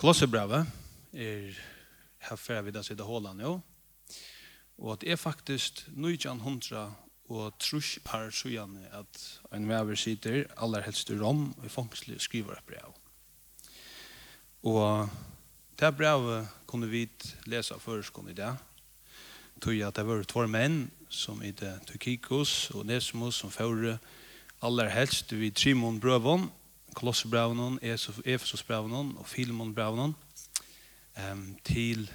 Kolosserbrevet er her før vi da sitter hålet nå. Og det er faktisk 1900 og trus par sjøene at en vever sitter aller helst i Rom og i fangselig skriver et brev. Og det brevet kunne vi lese først i det. Tøy at det var två menn som i det Tukikos og Nesmos som fører aller helst vid Trimon Brøvon Kolossebraunen, Efesusbraunen og Filmonbraunen um, til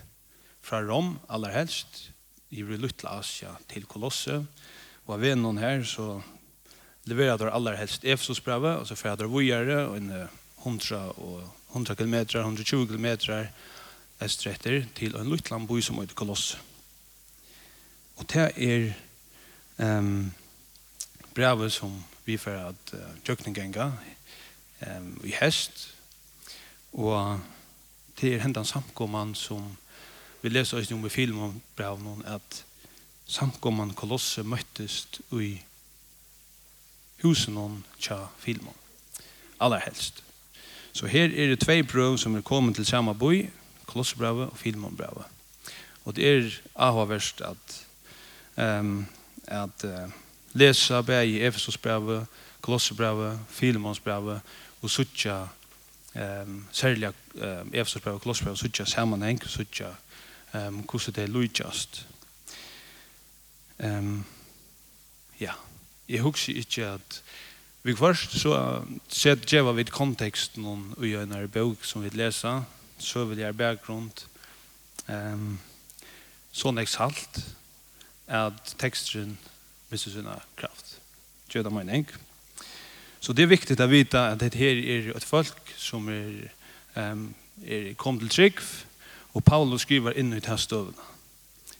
fra Rom aller helst i Lutla Asia til Kolosse. Og av en noen her så leverer der aller helst Efesusbrauet og så fer der vujere og en 100 og 100 km, 120 km estretter til en Lutland by som heter Kolosse. Og det er um, brevet som vi får at uh, tjøkningenga um, i hest. Og det er hendan samkomman som vi leser oss om i film om brevnen at samkomman kolosse møttest i husen om tja filmen. Aller helst. Så her er det tvei brøv som er kommet til samme boi, Kolossebrevet og Filmonbrevet. Og det er avhverst at, um, at uh, lesa bæg i Efesosbrevet, Kolossebrevet, Filmonsbrevet, og suttja um, særlig um, Efesersbrev og Kolossbrev og suttja sammanheng og suttja um, hvordan det er lujtjast. Um, ja, jeg husker ikke at vi først så sett djeva vid konteksten og gjør bok som vi leser, så vil jeg bakgrunn um, sånn eksalt at teksten mister sina kraft. Gjør det mening. Ja. Så det är viktigt att veta att det här är ett folk som är, um, är kom till trygg och Paulus skriver in i det här stövna.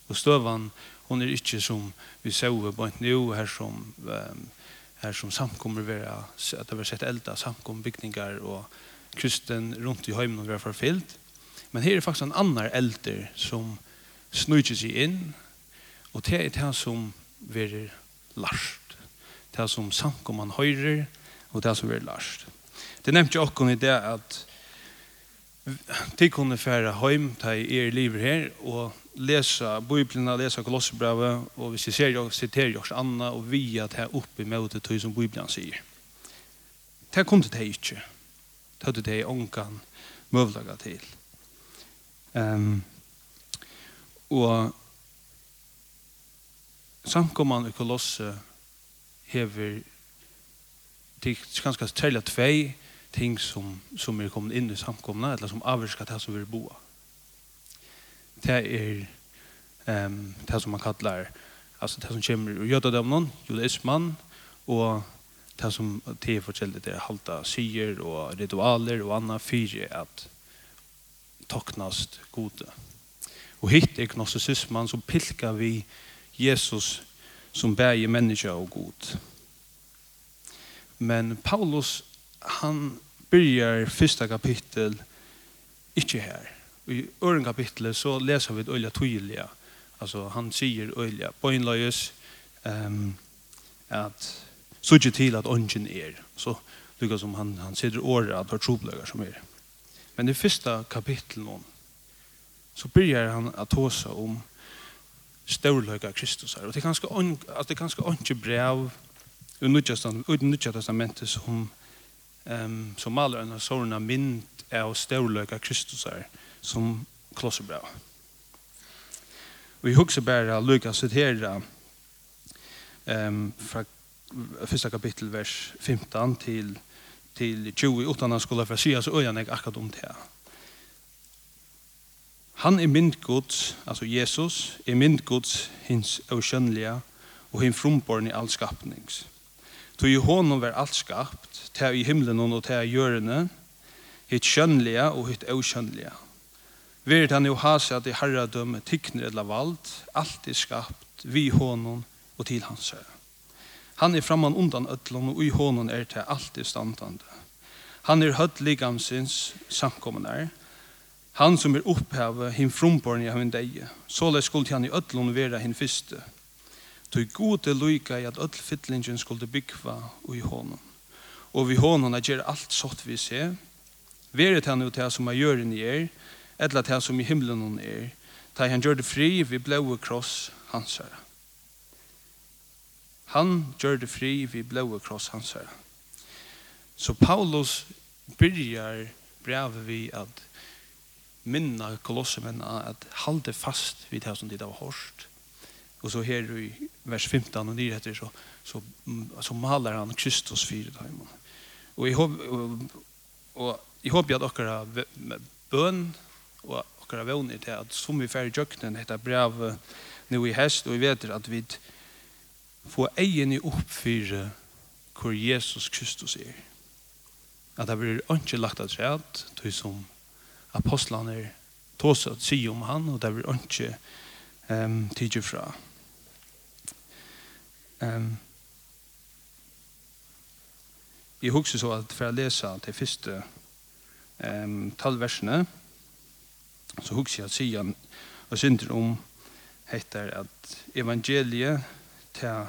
Och stövan hon är inte som vi såg på ett nu här som um, här som samkommer vara att det har sett elda samkombyggningar och kristen runt i hemmen och har förfyllt. Men här är faktiskt en annan äldre som snurrar sig in och det är det som vi verer larst. Det som samkomman høyrer, og det som vi har lært. Det nevnte jeg også i det at til kunne fære hjem til er livet her og lese Bibelen, lese Kolosserbrevet, og hvis jeg ser jeg siterer jeg Anna og vi at her oppe i møte som Bibelen sier. Det kom til det ikke. Det hadde det ångan møvlaga til. Um, og samkommande kolosser hever det er ganske særlig tvei ting som, som er kommet inn i samkomna, eller som avvirsker det som vi bo. Det er um, det som man kallar, altså det som kommer ur jødadømnen, judaismen, og det som det er forskjellig, det er halta syer og ritualer og anna fyre at toknast gode. Og hitt er gnostisismen som pilkar vi Jesus som bæger menneska og god. Og Men Paulus, han byrjar fyrsta kapittel ikkje her. I øren kapittelet så leser vi ett öliga tydliga. Alltså han säger på Boinlöjes um, at såg til at ånden er. Så lukka som han, han sier året att ha troblögar som er. Men i första kapitlet så byrjar han at tåsa om storlöga Kristus her. Og det er ganske alltså, det är ganska ånge brev i Nudja testamentet som, um, som maler en av sårene mynd av størløk Kristus er, som klosser Vi Og jeg husker bare Lukas sitere um, fra första kapitel vers 15 till till 20 utan han skulle för sia så öjan jag akkurat om det. Han är mynd gods, alltså Jesus, är mynd gods hins okänliga och hins frumborn i all skapnings. Tu i honom var allt skapt, ta i himlen och ta i jörene, hitt könliga och hitt auskjønnlige. Verit han jo hase at i herradømme tikner eller vald, alt er skapt, vi honom og til hans herre. Han er framman undan ødlån, og i honom er til alt er standande. Han er høtt ligamsins samkommende er, han som er opphavet, hinn frumborn i hinn deie. såle skulle han i ødlån være hin fyrste, Tog gode loika i at öll fyllingen skulle byggva i honom. Og vi honom er gjer alt sånt vi ser. Veret han ut her som er gjør i er, eller til som i himlen hon er. Ta han gjør det fri vi blåe kross hans herre. Han gjør det fri vi blåe kross hans herre. Så Paulus byrjar brevet vi at minna kolossemenn at halde fast vid det som de har hørt Og så här i vers 15 och nyheter så, så, så maler han Kristus fyra dagar. Och og och, håper jag dere har bøn bön och har vunnet till att som vi färger jöknen heter brev nu i häst og vi vet att vi får egen i oppfyre hvor Jesus Kristus er. At det blir ikke lagt av træt, til som apostlene er tåset å si om han, og det blir ikke um, tidlig fra. Um, jeg husker så at for å lese til første um, talversene, så husker jeg at Sian og synder om heter at evangeliet til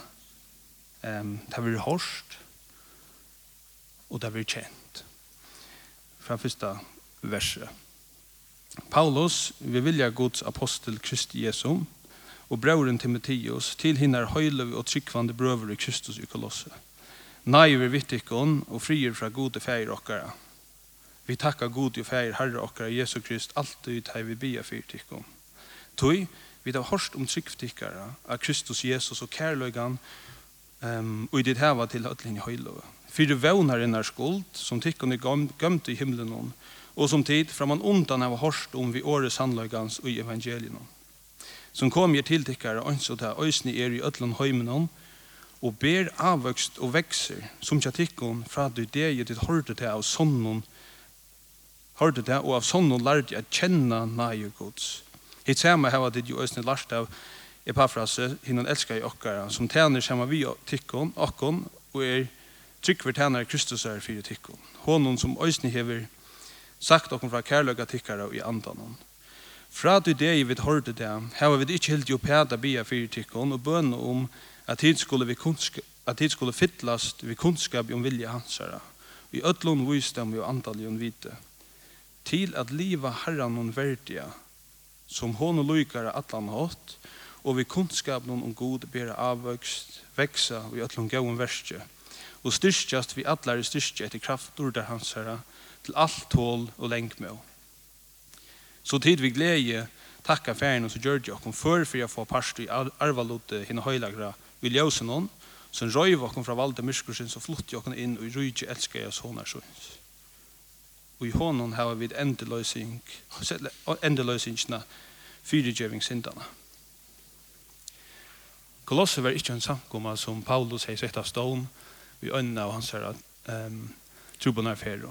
um, det blir hårst og det blir kjent. Fra første verset. Paulus, vi vilja Guds apostel Kristi Jesu, og brøren Timotheus til hinner høylev og tryggvande brøver i Kristus i Kolosse. Naiver vittikon og frier fra gode feir okkara. Vi takkar gode feir herre okkara Jesu Krist alltid hei vi bia fyrtikon. Toi, vi har hørst om tryggvtikkara av Kristus Jesus og kærløygan um, og i ditt heva til høytlinn i. Fyre vevnar innar skuld, som tikkon er gømt i himmelen og som tid fra man undan hava hørst om vi åre sannløygans og i evangelien som kom jeg til tikkere så til øsne er i ødland høymenon, og ber avvøkst og vekser, som jeg tikkon fra du det jeg ditt hørte til av sånnen, hørte til, og av sånnen lærte jeg kjenne nøye gods. Hitt samme her var det jo øsne lærte av Epafrase, hinnan elskar i okkara, som tjener samme vi tikkon, okkon, og er tryggver tjener Kristus er fyrir tikkon. Honon som øsne hever sagt okkon fra kærløyga tikkara og i andanon. Fra du det vi hørte det, har vi ikke helt jo pæda bia fyrir tikkun og bøn om at tid skulle, vi kunska, at tid skulle fytlast vi kunnskap om vilja hansara, vi ötlun visdom og andalion vite, til at liva herran hon verdia, som hon og lykare atlan hatt, og vi kunnskap om god bera avvøkst, veksa vi ötlun gauun verstje, og styrstjast vi atlar styrstje etter kraftur der hansara, til alt tål og lengmøy. Så tid vi glede takka färgen og så gör jag kom før for jeg får parst i arvalote henne høylagra vill jag sen någon som röj var kom fra valde myskursen så flott jag inn og och röj älskar jag såna så. Og i hånden har vi endeløsing, endelösningarna fyrirgeving syndarna. Kolosser var ikke en samkomma som Paulus hei sett av stån vi øynene av hans her, um, tro på nærferd.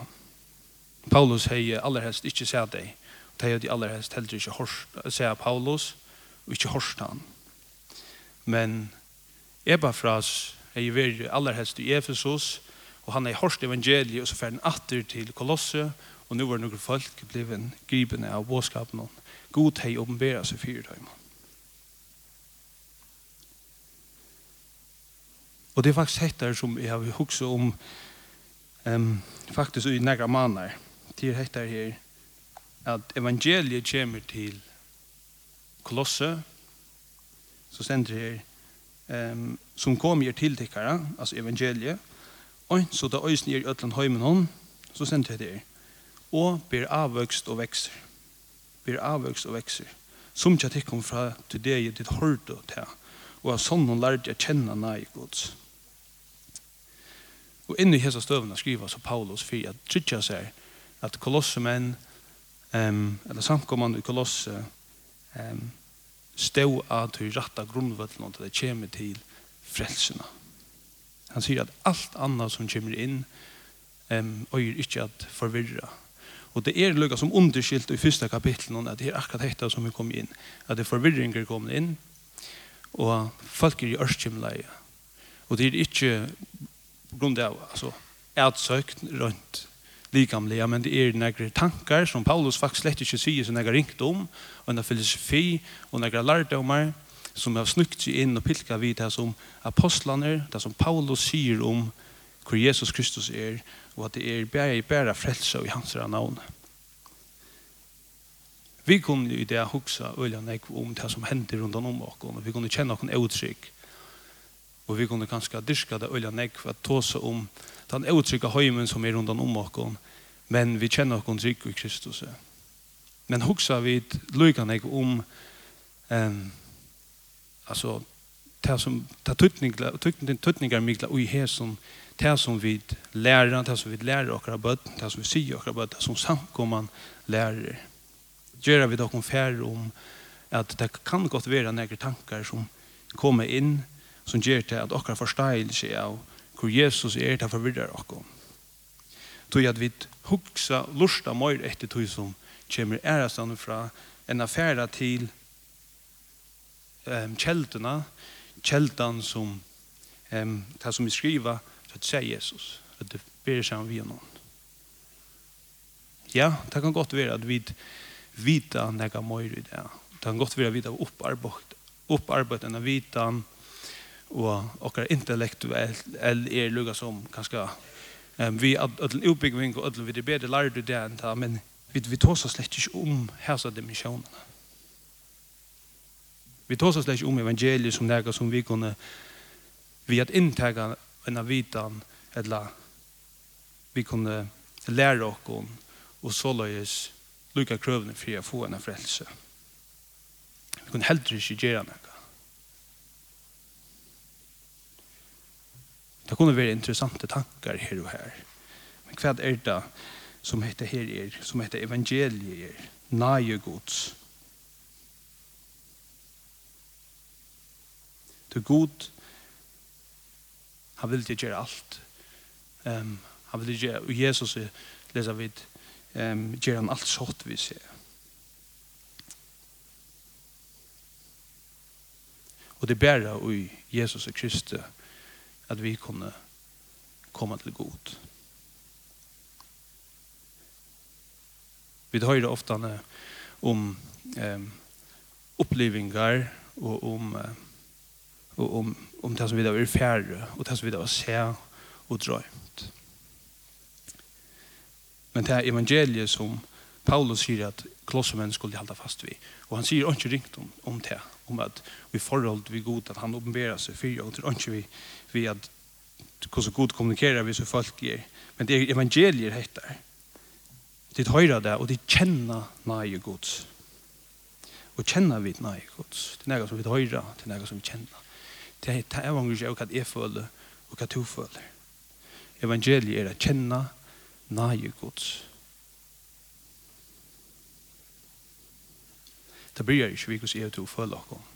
Paulus hei aller helst ikke sett deg det er de aller helst heller ikke hørst, sier Paulus, og ikke hørst han. Men Ebafras er jo veri aller helst i Efesus, og han er hørst evangeliet, og så fer han atter til Kolosse, og nå var noen folk bliven gripende av båskapen. God hei åpenbæra seg fire dem. Og det er faktisk hettar som jeg har hukset om um, faktisk i nægra manar. til er hettar her, at evangeliet kommer til Kolosse, så sender det her, um, som kommer til tikkere, altså evangeliet, og så da øysen er i Øtland Høymen hånd, så sender det her, og blir avvøkst og vekser. Blir avvøkst og vekser. Som ikke tikkum fra til det jeg ditt hørte til, og av sånn hun lærte jeg kjenne nei gods. Og inni hessa støvna skriver så Paulus for at trykker seg at kolossemenn menn um, eller samkomman i Kolosse um, stå av til ratta grunnvøtlen til det kommer til frelsene. Han sier at alt annet som kommer inn um, øyer ikke at forvirra. Og det er lukka som underskilt i første kapitlen at det er akkurat dette som vi kom inn. At det er forvirringer kom inn og folk er i ørskimleie. Og det er ikke på grunn av altså, edsøkt rundt likamliga, men det är några tankar som Paulus faktiskt slett inte säger som några rikdom, och en filosofi, och några lärdomar som har snukt sig in och pilkat vid det som apostlarna, det som Paulus säger om hur Jesus Kristus är, och att det är bara, bara frälsa i hans namn. Vi kunde i det huxa öliga om det som händer runt om oss, och vi kunde känna oss utryck Og vi kunne kanskje dyrka det øyla nekk for å ta seg om den utrykka høymen som er rundt om oss, men vi kjenner oss trygg i Kristus. Men hoksa vi lykka nekk om um, altså det som det tøtningar mykla ui her som det som vi lærer, det som vi lærer okra bøtt, det som vi sier okra bøtt, det som samkomman lærer. Gjør vi dokken færre om at det kan godt være nekre tankar som kommer inn som gjør til at dere forstår seg av hvor Jesus er til å forvirre dere. Tog at vi huksa lusta mer etter tog som kommer ærestand fra en affæra til um, kjeldene, kjeldan som um, det som vi skriver, så at sier Jesus, at det ber seg vi noen. Ja, det kan godt være at vi vita nega mer i det. Det kan godt være at vi har opparbeid, opparbeid enn vitan og okkar intellektuell er lukka som kanskje um, vi ödlen utbyggving og ödlen vi er bedre lærde det enn det, men vi, vi tåsar slett ikke om hæsa dimensjonene. Vi tåsar slett ikke om evangeliet som nega som vi kunne vi at inntega en av vitan eller vi kunne lære okkon og såløyes lukka krøvene for å få en frelse. Vi kunne heller ikke gjøre noe. Det kunne være interessante tankar her og her. Men hva er det som heter her er, som heter evangeliet er, nage gods? Det er god, han vil ikke gjøre alt. Um, han vil ikke gjøre, og Jesus leser vidt, um, gjør han alt sånt vi ser. Og det er bare i Jesus og Kristus at vi kunne komme til god. Vi hører ofte om um, opplevingar og om eh, og om, om det som vi da er færre og det som vi da ser og drømt. Men det er evangeliet som Paulus sier at klossemenn skulle halda fast vi. Og han sier ikke ringt om, om det, om at vi forhold vi god, at han åpenberer seg fyrir, og det er ikke vi, vi at hvordan god kommunikerer vi så folk gir. Men det er evangelier heter. De høyrer det, og de kjenner nøye gods. Og kjenner vi nøye gods. Det er noe som vi høyrer, det er noe som vi kjenner. Det er det evangeliet og hva jeg føler, og hva du føler. Evangeliet er å kjenne nøye gods. Det bryr ikke vi hvordan jeg og du føler oss.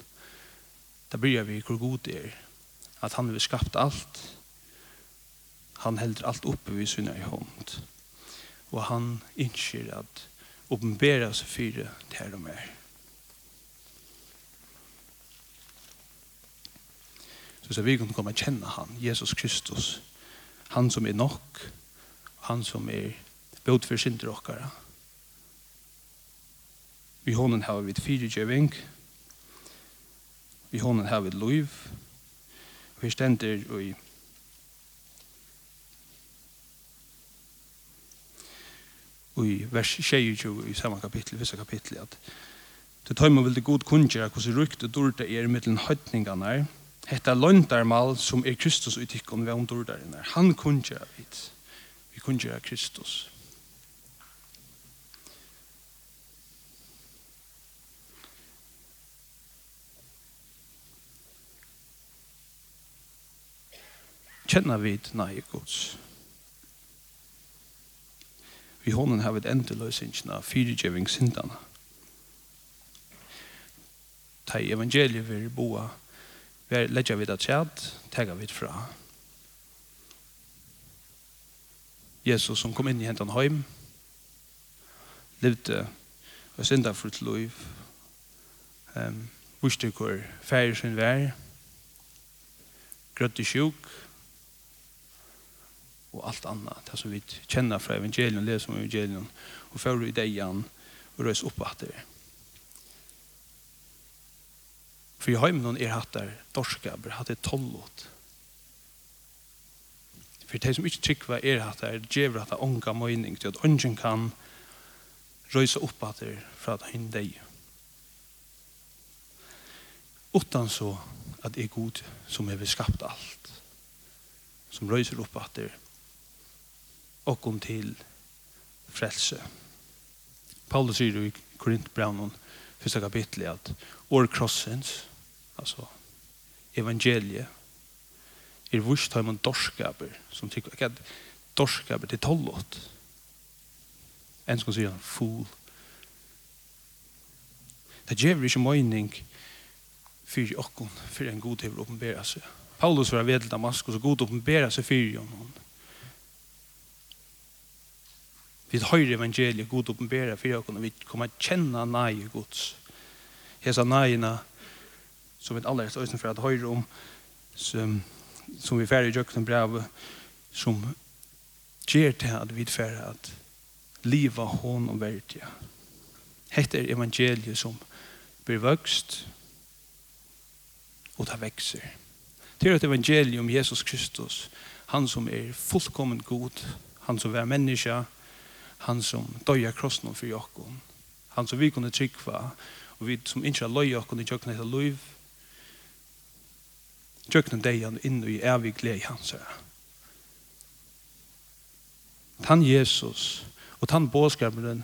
Det bryr vi hvor god det er, at han har skapt alt. Han helder alt oppe ved sinne i hånd. Og han innskjer at åpenbæra seg fire til og med. Så så vi kan komme og kjenne han, Jesus Kristus. Han som er nok, han som er bød for sin okkara. Vi hånden har vi fire djøving, vi hånden har vi loiv, vi stender i i vers 22 i samme kapittel, visse kapittel, at det tar vil veldig god kunngjera hvordan rykte dårte er er mittelen høytningarna hetta løndarmal som er Kristus uttikken ved om dårdarna. Han kunngjera vidt. Vi kunja Kristus. kjenner vi nei gods. Vi hånden har vi endeløsingen av fyrirgjøvingssindene. Ta i evangeliet vi boa, vi legger vi det tjad, teger vi fra. Jesus som kom inn i hentan heim, levde og synda for et liv, um, viste hvor færre sin vær, grøtte sjuk, og alt annat. Det som vi kjenner fra evangelien, leser om evangelien, og fører i degen, og røys opp at det. For i heimen er hatt der dorskaber, hatt det tollot. For de som ikke trykker er hatt der, djever hatt der unga møyning til at ungen kan røysa opp at det fra at hun deg. Utan så at det er god som har skapt alt, som røyser opp at det okkom til frelse. Paulus sier i Korintbraunen, første kapittel, at or krossens, altså evangeliet, er vurs tar man dorskaper, som tykker ikke at dorskaper til tollot. En skal si han, fool. Det gjør ikke mening for åkken, for en god til å åpenbære seg. Paulus var ved til Damaskus, og god åpenbære seg for henne. Vi høyre evangeliet god oppenbæra for oss, og vi kommer kjenne nei Guds. Hesa neina, som vi alle er støysen for at høyre om, som, som vi færre i jøkken brev, som gjør til at vi færre at liva hon og verdia. Hette er evangeliet som blir vøkst, og det vekser. Det er et evangelium Jesus Kristus, han som er fullkommen god, han som er menneske, han som døyer krossen for jokken, han som vi kunne trykva, og vi som ikke har løy jokken i jokken etter liv, kjøkken deian inn i evig glede hans her. Tan Jesus og tan båskaperen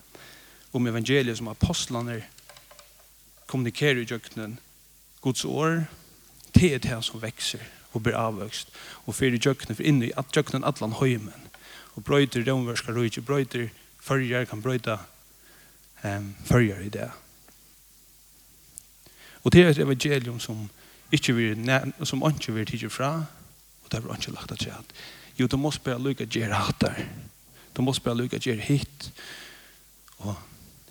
om evangeliet som apostlene kommunikerer i kjøkkenen, Guds år, det er det som vekser og blir avvøkst, og fyrir kjøkkenen, for inni at kjøkkenen atlan høymen, og brøyter romverska rujtje, brøyter følger, kan brøyta um, følger i det. Og det er et evangelium som ikke vil, som ikke vil tidlig fra, og det er ikke lagt at skjedd. Jo, du må bare lykke til å gjøre Du måste bare lykke til å hit. Og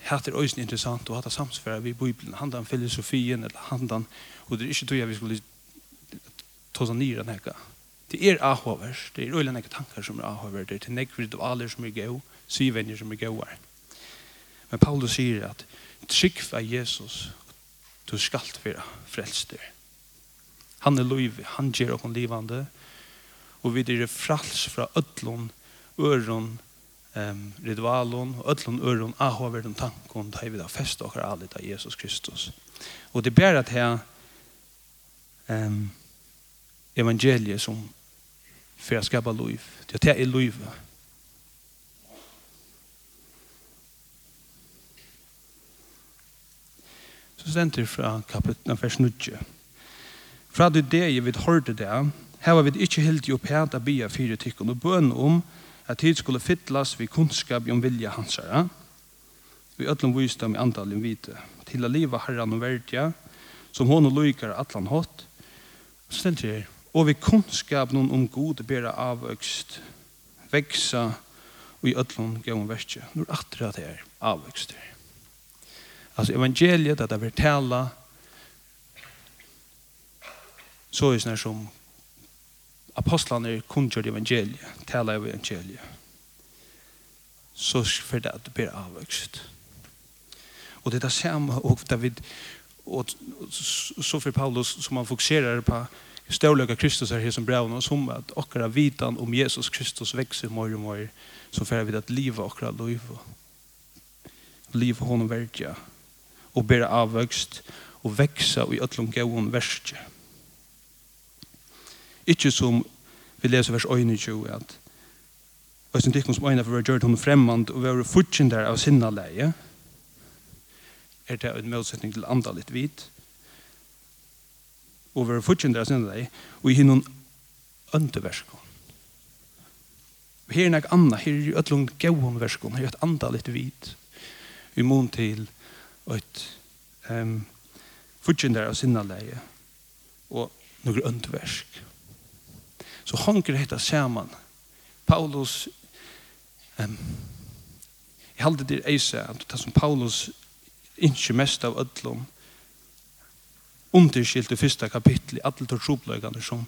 hatt er også interessant, og hatt er samsfæra vi i Bibelen, handan filosofien, eller handan, og det er ikke tog jeg vi skulle ta oss nyra nekka. Det er ahover, det er øyla tankar som er ahover, det er til nekka ritualer som er gau, syvenjer som er gåar. Men Paulus sier at trygg av Jesus du skal være frelster. Han er lov, han gjør oss livande, og vi er frals fra ødlån, øron, um, ritualen, og ødlån, øron, ahoverden, tanken, da vi da fest og alle av Jesus Kristus. Og det er bare at her um, evangeliet som for å skapa liv. Det er lov, Så stender fra kapitlet vers 9. Fra det det jeg vil hørte det, her var vi ikke helt hildi opp av bia fire tikkun og bøn om at tid skulle fytlas ved kunnskap om vilja hansara. Vi öllum vysdom i andalin vite, til å liva herran og verdja, som hon og loikar atlan hot, stelt her, og vi kunnskap noen om god bera avvøkst, veksa og i öllum gavun verkje. Nå er at det er avvøkst her. Alltså evangeliet, att det vill tala så är det som apostlarna kunnkör evangeliet, tala evangeliet. Så för det att det blir avvuxet. Och det är samma och David och så för Paulus som han fokuserar på ståliga Kristus är här som brev och som att åkra vitan om Jesus Kristus växer mer och mer så får vi att liva åkra liv och liv honom verkar og bæra avvøkst og veksa i ötlom gauon verskje. Ikkje som vi leser vers 21 at og som Øysten som øyne for å gjøre henne fremmand og være fortjent der av sinna leie er det en motsetning til andre litt vidt og være fortjender av sinna leie og i hinnon øndeverskon. Her er nek anna, her er jo ötlom gauon verskon, her er et andre litt vidt. i mån til et um, futsjender av sinne sinnaleie og noen øndversk. Så hanker dette saman. Paulus um, Jeg halde til eise at det som Paulus ikke mest av ødlom underskilt i første kapittel i alle tortropløkene som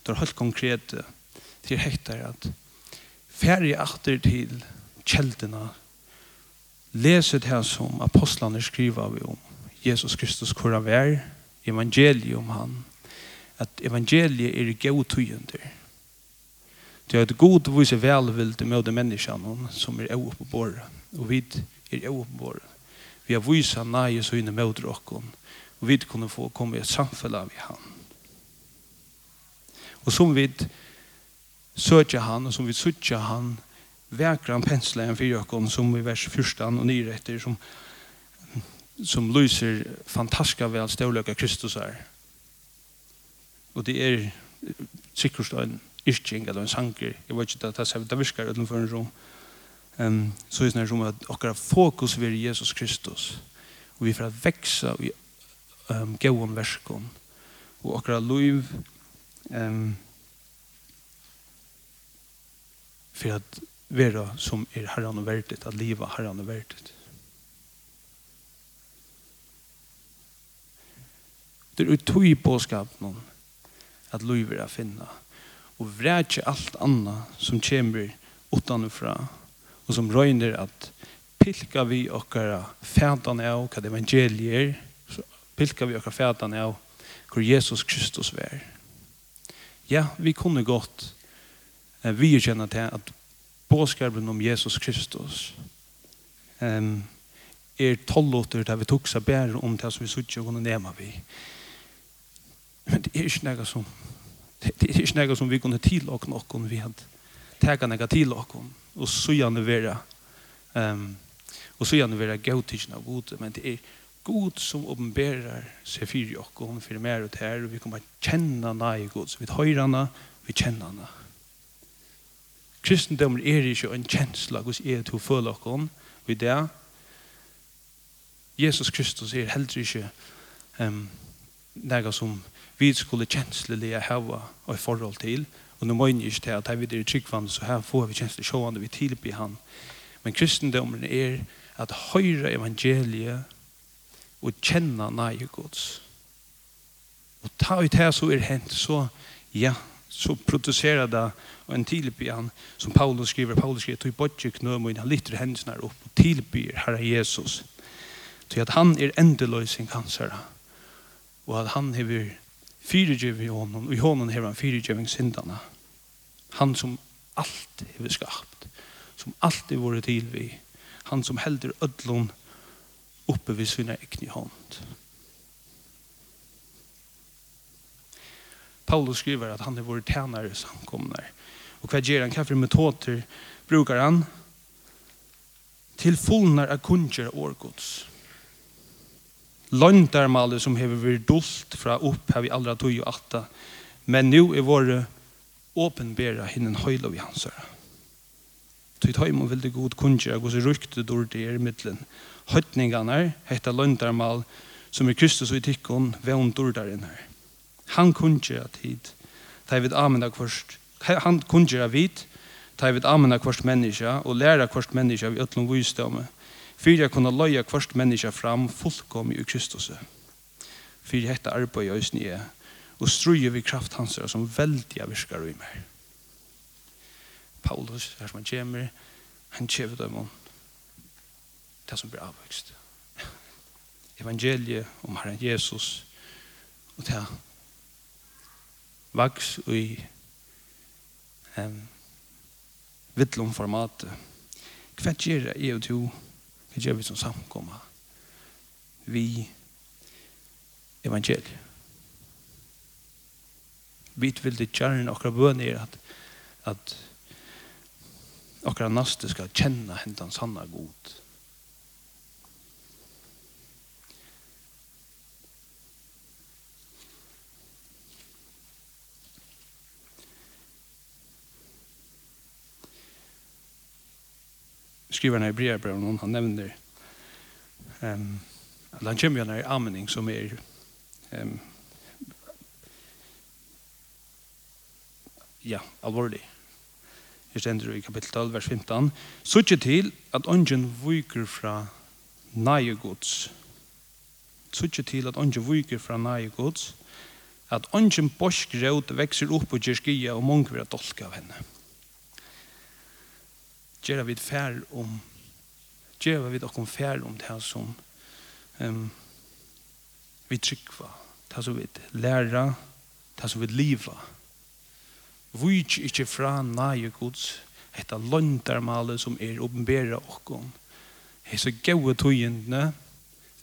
det er helt konkrete til hektar at ferie atter til kjeldene leset her som apostlene skriver vi om Jesus Kristus hvor han er, evangeliet om han at evangeliet er god tøyender det er et god vise velvilde med de menneskene som er oppe på båret og vi er oppe på båret. Vi har vise nei og så inne med dere og vi kunne få komme i et samfunn av han. Og som vi søker han og som vi søker han vekra väkran pensla en fyrjøkken som i vers 14 og 9 etter som som lyser fantastiska väl storlöka Kristus är. Og det er sikkert en yrking eller en sanger. Jeg vet ikke at det er det virker utenfor en rom. Um, så er det som at akkurat fokus vil Jesus Kristus. og vi får att i um, gåan verskon. og akkurat liv um, for at vera som er herran og verdet, at liva herran og verdet. Det er utøy påskap noen at liv er å finne. Og vrætje alt anna som kommer utanfra og som røyner at pilka vi okkara fætan av hva evangelier så pilka vi okkara fætan av hvor Jesus Kristus vær. Ja, vi kunne godt vi kjenner til at båskapen om Jesus Kristus um, er tolvåter der vi tok seg bedre om det som vi suttje og kunne nema vi. Men det er ikke noe som det er ikke noe som vi kunne tilåke noen vi hadde tega noe tilåke og så gjerne være um, og så gjerne være gautisjen av gode. Men det er god som åpenberer seg fyrir oss og fyrir mer og til og vi kommer kjenne nei god så vi høyre henne vi kjenner henne. Kristendommen er ikke en kjensla hos er to føler okken vi det. Jesus Kristus er heller ikke um, noe som vi skulle kjenslelige hava og i forhold til. Og nå må jeg ikke til at her videre tryggvann, så her får vi kjensle sjående vi tilby han. Men kristendomen er at høyre evangeliet og kjenne nøye gods. Og ta ut her så er hent, så ja, så producerade en tillbyan som Paulus skriver. Paulus skriver till Bodje knöm han lytter händerna upp och tillbyr Herre Jesus. Till att han är ändlös i cancer. Och att han har fyrigiv i honom. Och i honom har han fyrigiv syndarna. Han som allt har skapt. Som allt är till vi. Han som helder ödlon uppe vid sina äckna hånd. Paulus skriver att han är vår tjänare samkomnar. Och vad ger han? Hva for metoder brukar han? Till fullnar av kunder årgods. Löntarmalle som hever vært dult fra upp här vi allra tog og atta. Men nu är vår åpenbæra hinnen høyla vi hans höra. Tog tajm må väldigt god kunder og så rukte dår det er i mittlen. Hötningarna, hetta löntarmal som är Kristus og i tikkun vem dår där her. Han kunne at hit. ta vit vil amene. Han kunne at hit. ta jeg vil amene kvart menneske og lære kvørst menneske av øtlom vysdomme. Fyrir jeg kunne løye kvørst menneske fram fullkom i Kristus. Fyrir hette arbeid i øsne og struje vi kraft hans som veldig virkar i meg. Paulus, her som han kommer, han kjever dem om det som blir avvokst Evangeliet om Herren Jesus og det vaks i um, vittlom format. Hva gjør jeg og to? Hva gjør vi som samkommer? Vi evangeliet. Vi vil det gjerne akkurat bønner at, at akkurat næste skal kjenne hentan sanna god. skrivaren i Hebreerbrevet han nevner ehm at han kommer ju i amning som er ehm um, ja, alvorlig. Her stender i kapittel 12, vers 15. Suttje til at ånden viker fra nye gods. Suttje til at ånden viker fra nye gods. At ånden borsk rød vekser opp og gjør skia og mange vil dolka av henne gjør vi fær om gjør vi dere fær om det som um, vi trykker det som vi lærer det som vi lever vi ikke fra nøye gods dette løntarmalet som er åpenbæra okkon hese gode tøyendene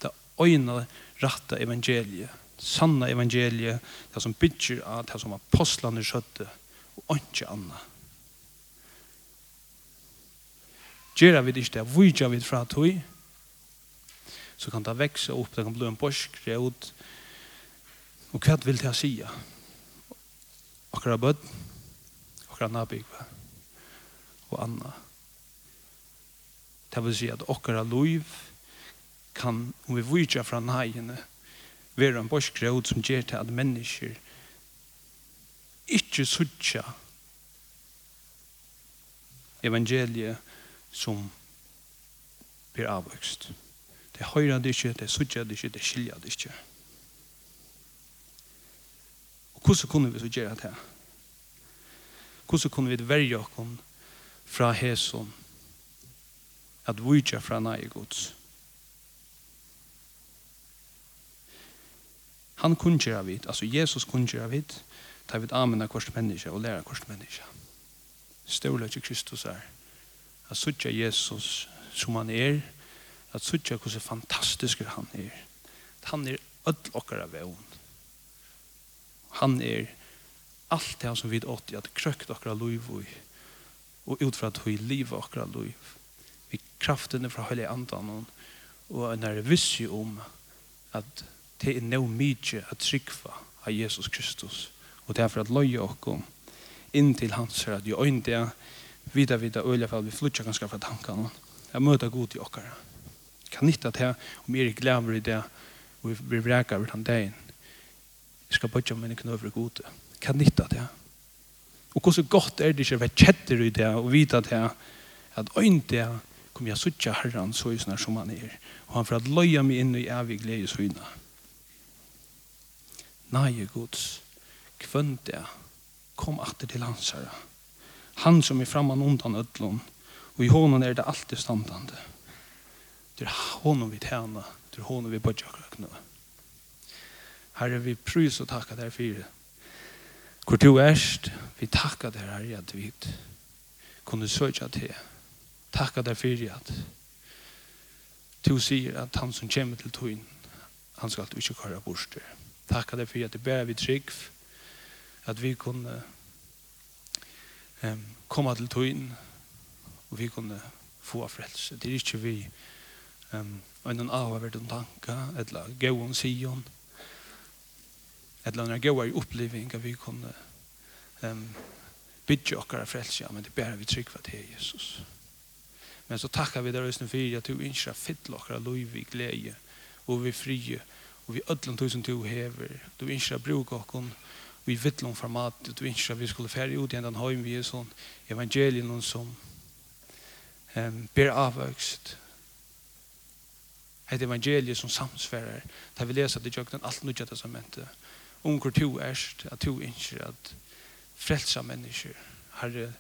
det øyne rette evangeliet sanna evangeliet det som bygger av det som apostlene skjøtte og ikke annet Gjera vi det ikke det, vujja vi det fra tog, så kan det vekse opp, det kan bli en borsk, ut. Og hva vil det si? Akkurat bød, akkurat nabygve, og anna. Det vil si at akkurat liv kan, om vi vujtja fra nægene, være en borsk, ut som gjør til at mennesker ikke suttja evangeliet som blir avvokst. Det høyrer det ikke, det sutjer det ikke, det skiljer det ikke. Og hvordan kunne vi så gjøre det her? Hvordan kunne vi verge oss fra hesson at vi ikke fra nei gods? Han kunne gjøre vidt, altså Jesus kunne gjøre vidt, ta vidt amen av korset menneske og lære korset menneske. Stålet til Kristus er at suttja Jesus som han er, at suttja hvordan fantastisk han er. Han er ødel okkara av vevn. Han er alt det som vi åt i at krökt okkara av liv og, og utfra at vi liv okkara av liv. Vi kraftene fra høylig andan og en er vissi om at det er no mykje at trykva av Jesus Kristus og det er for at loja okkom inn til hans her at jo øyne det vita vita öliga fall vi flutcha ganska fra tankarna. Jag möter god i okkara. Kan inte att här om er glömmer i det och vi vräkar över den dagen. Jag ska börja om en knövre god. Kan inte att här. Och hur så gott är det inte att vara kätter i det och vita det här att inte kommer jag suttja herran så just när som han är. Och han för att löja mig in i evig glädje så inna Nej, Guds, kvönt det. Kom att till hans herran Han som er framman undan ödlon. Og i honom er det alltid standande. Det er honom vi tjena Det er honom vi börjar knö. Herre, vi prys og takka der for. Hvor du erst, vi takka der Herre, at vi kunne søkja til. Takka der for at du sier at han som kommer til tøyen, han skal alltid ikke køre bort det. Takka deg for at det bærer vi trygg, at vi kunne um, komme til tøyen, og vi kunne få frelse. Det er ikke vi um, en avhverden tanke, eller gå gåen sion, eller en i oppleving, at vi kunne um, bygge okkara frelse, ja, men det bærer vi trygg for det er Jesus. Men så takkar vi der øsne for at du innskjer fytle okkara lov i glede, og vi frie, og vi ødlen tusen du hever, du innskjer bruk okkon, og vi vitt om format ut vi at vi skulle fære ut igjen den høyen vi er sånn evangelien som um, ber avvøkst et evangelie som samsfærer da vi leser det jøkken alt nødja testamentet unger to erst at to ønsker at frelsa mennesker herre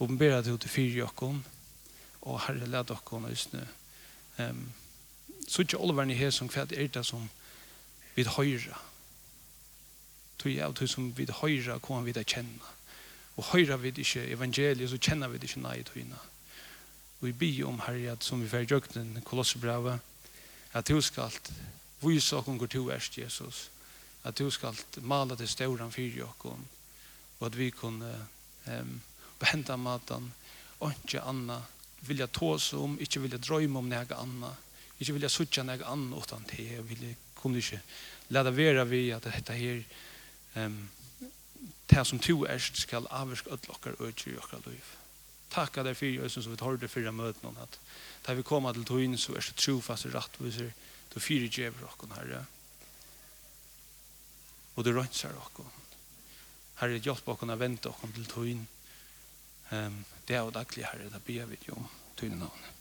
åpenbæra det til fire jokken, og herre led dere og just um, så ikke alle verden i her som hva er det som vi høyre tog av tog som vi høyra kom vi da kjenne. Og høyra vi ikke evangeliet, så kjenner vi ikke nei togene. Og vi byr om herre at som vi fer jøknen kolossebravet, at du skal vise oss hvor du er, Jesus. At du skal male til stauran fyrir oss, og at vi kunne um, behenta matan, og ikke anna, vilja tås om, ikke vilja drøyme om nega anna, ikke vilja sutja nega anna utan det, og vilja kunne ikke lade vera vi at dette her um, det som to erst skal avvirke ødelokker og ikke gjøre liv. Takk av deg for Jesus som vi tar det fyrre møten om at da vi kommer til tøyen så er det trofast og rettviser du fyrir djever okken herre. Og du rønser okken herre hjelp okken å vente okken til tøyen um, det er jo daglig herre da ber vi jo om tøyen navnet